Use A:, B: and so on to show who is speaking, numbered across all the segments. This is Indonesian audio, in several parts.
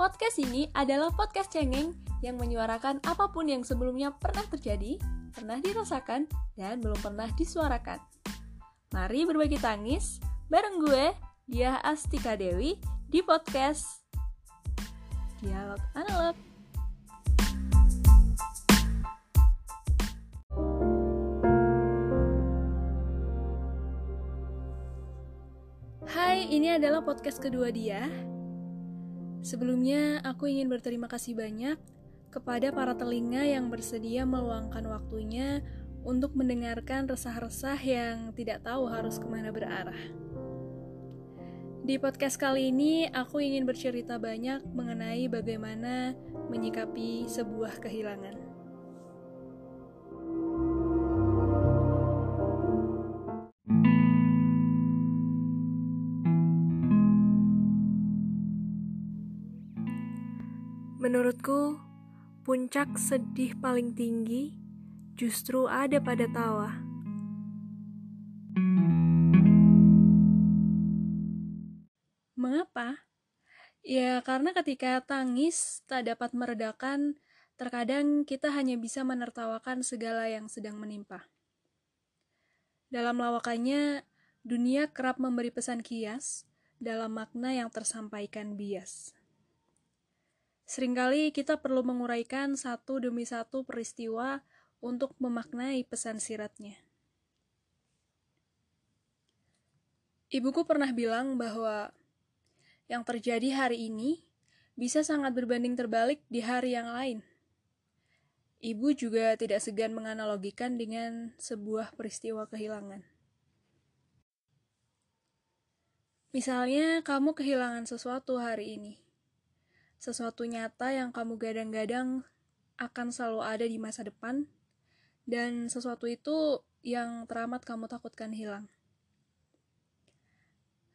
A: Podcast ini adalah podcast cengeng yang menyuarakan apa pun yang sebelumnya pernah terjadi, pernah dirasakan, dan belum pernah disuarakan. Mari berbagi tangis bareng gue, Dia Astika Dewi, di podcast Dialog Analog. Hai, ini adalah podcast kedua dia. Sebelumnya, aku ingin berterima kasih banyak kepada para telinga yang bersedia meluangkan waktunya untuk mendengarkan resah-resah yang tidak tahu harus ke mana berarah. Di podcast kali ini, aku ingin bercerita banyak mengenai bagaimana menyikapi sebuah kehilangan. Menurutku, puncak sedih paling tinggi justru ada pada tawa. Mengapa? Ya, karena ketika tangis tak dapat meredakan, terkadang kita hanya bisa menertawakan segala yang sedang menimpa. Dalam lawakannya, dunia kerap memberi pesan kias dalam makna yang tersampaikan bias. Seringkali kita perlu menguraikan satu demi satu peristiwa untuk memaknai pesan siratnya. Ibuku pernah bilang bahwa yang terjadi hari ini bisa sangat berbanding terbalik di hari yang lain. Ibu juga tidak segan menganalogikan dengan sebuah peristiwa kehilangan. Misalnya, kamu kehilangan sesuatu hari ini sesuatu nyata yang kamu gadang-gadang akan selalu ada di masa depan, dan sesuatu itu yang teramat kamu takutkan hilang.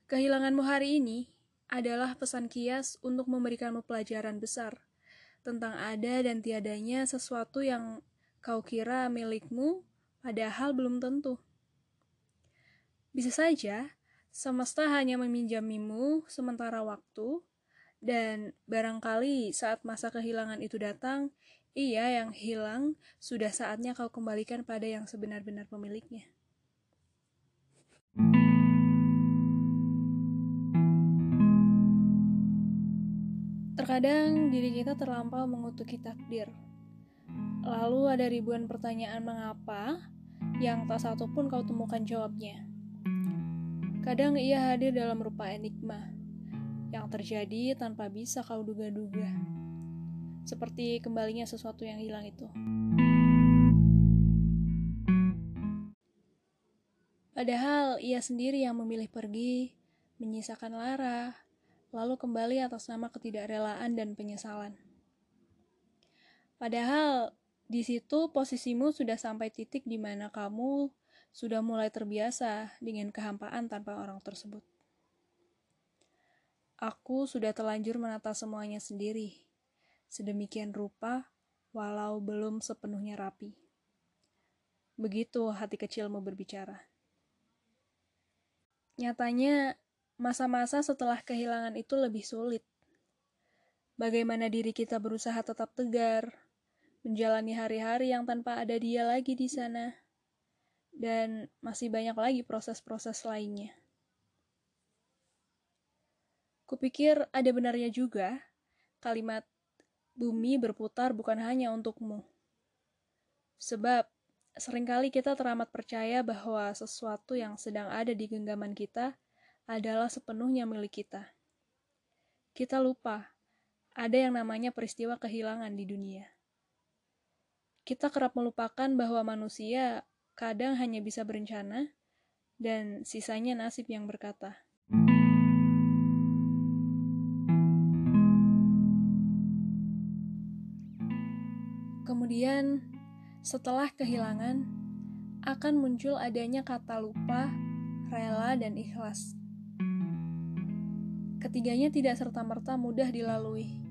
A: Kehilanganmu hari ini adalah pesan kias untuk memberikanmu pelajaran besar tentang ada dan tiadanya sesuatu yang kau kira milikmu, padahal belum tentu. Bisa saja, semesta hanya meminjamimu sementara waktu dan barangkali saat masa kehilangan itu datang, ia yang hilang sudah saatnya kau kembalikan pada yang sebenar-benar pemiliknya. Terkadang diri kita terlampau mengutuki takdir. Lalu ada ribuan pertanyaan mengapa yang tak satu pun kau temukan jawabnya. Kadang ia hadir dalam rupa enigma yang terjadi tanpa bisa kau duga-duga. Seperti kembalinya sesuatu yang hilang itu. Padahal ia sendiri yang memilih pergi, menyisakan Lara, lalu kembali atas nama ketidakrelaan dan penyesalan. Padahal di situ posisimu sudah sampai titik di mana kamu sudah mulai terbiasa dengan kehampaan tanpa orang tersebut. Aku sudah telanjur menata semuanya sendiri, sedemikian rupa, walau belum sepenuhnya rapi. Begitu hati kecilmu berbicara. Nyatanya, masa-masa setelah kehilangan itu lebih sulit. Bagaimana diri kita berusaha tetap tegar, menjalani hari-hari yang tanpa ada dia lagi di sana, dan masih banyak lagi proses-proses lainnya. Kupikir ada benarnya juga kalimat bumi berputar bukan hanya untukmu. Sebab sering kali kita teramat percaya bahwa sesuatu yang sedang ada di genggaman kita adalah sepenuhnya milik kita. Kita lupa ada yang namanya peristiwa kehilangan di dunia. Kita kerap melupakan bahwa manusia kadang hanya bisa berencana dan sisanya nasib yang berkata. Kemudian, setelah kehilangan, akan muncul adanya kata lupa, rela, dan ikhlas. Ketiganya tidak serta-merta mudah dilalui.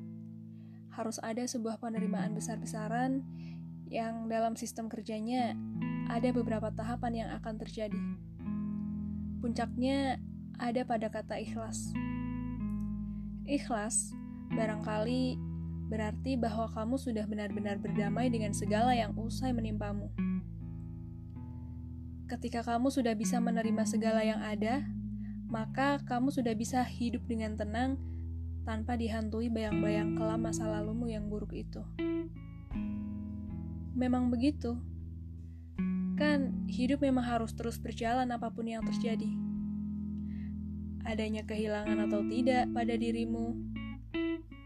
A: Harus ada sebuah penerimaan besar-besaran yang dalam sistem kerjanya ada beberapa tahapan yang akan terjadi. Puncaknya ada pada kata ikhlas. Ikhlas barangkali berarti bahwa kamu sudah benar-benar berdamai dengan segala yang usai menimpamu. Ketika kamu sudah bisa menerima segala yang ada, maka kamu sudah bisa hidup dengan tenang tanpa dihantui bayang-bayang kelam masa lalumu yang buruk itu. Memang begitu. Kan hidup memang harus terus berjalan apa pun yang terjadi. Adanya kehilangan atau tidak pada dirimu,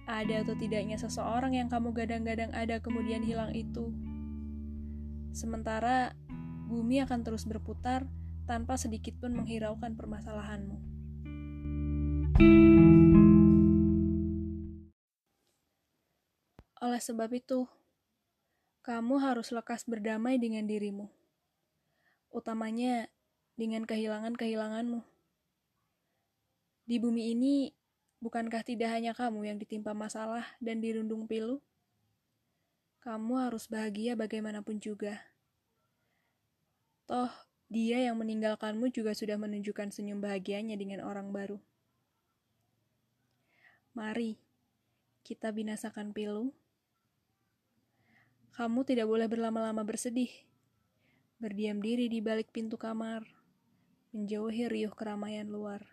A: ada atau tidaknya seseorang yang kamu gadang-gadang ada kemudian hilang itu. Sementara bumi akan terus berputar tanpa sedikit pun menghiraukan permasalahanmu. Oleh sebab itu, kamu harus lekas berdamai dengan dirimu, utamanya dengan kehilangan-kehilanganmu. Di bumi ini, bukankah tidak hanya kamu yang ditimpa masalah dan dirundung pilu? Kamu harus bahagia bagaimanapun juga. Toh, dia yang meninggalkanmu juga sudah menunjukkan senyum bahagianya dengan orang baru. Mari, kita binasakan pilu. Kamu tidak boleh berlama-lama bersedih. Berdiam diri di balik pintu kamar, menjauhi riuh keramaian luar.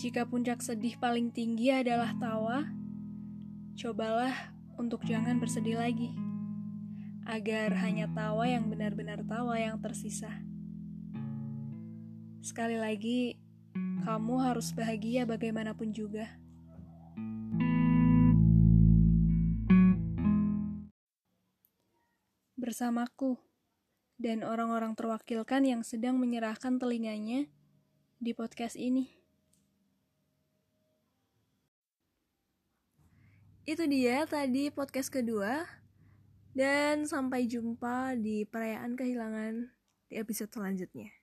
A: Jika puncak sedih paling tinggi adalah tawa, Cobalah untuk jangan bersedih lagi, agar hanya tawa yang benar-benar tawa yang tersisa. Sekali lagi, kamu harus bahagia bagaimanapun juga. Bersamaku dan orang-orang terwakilkan yang sedang menyerahkan telinganya di podcast ini. Itu dia tadi podcast kedua dan sampai jumpa di perayaan kehilangan di episode selanjutnya.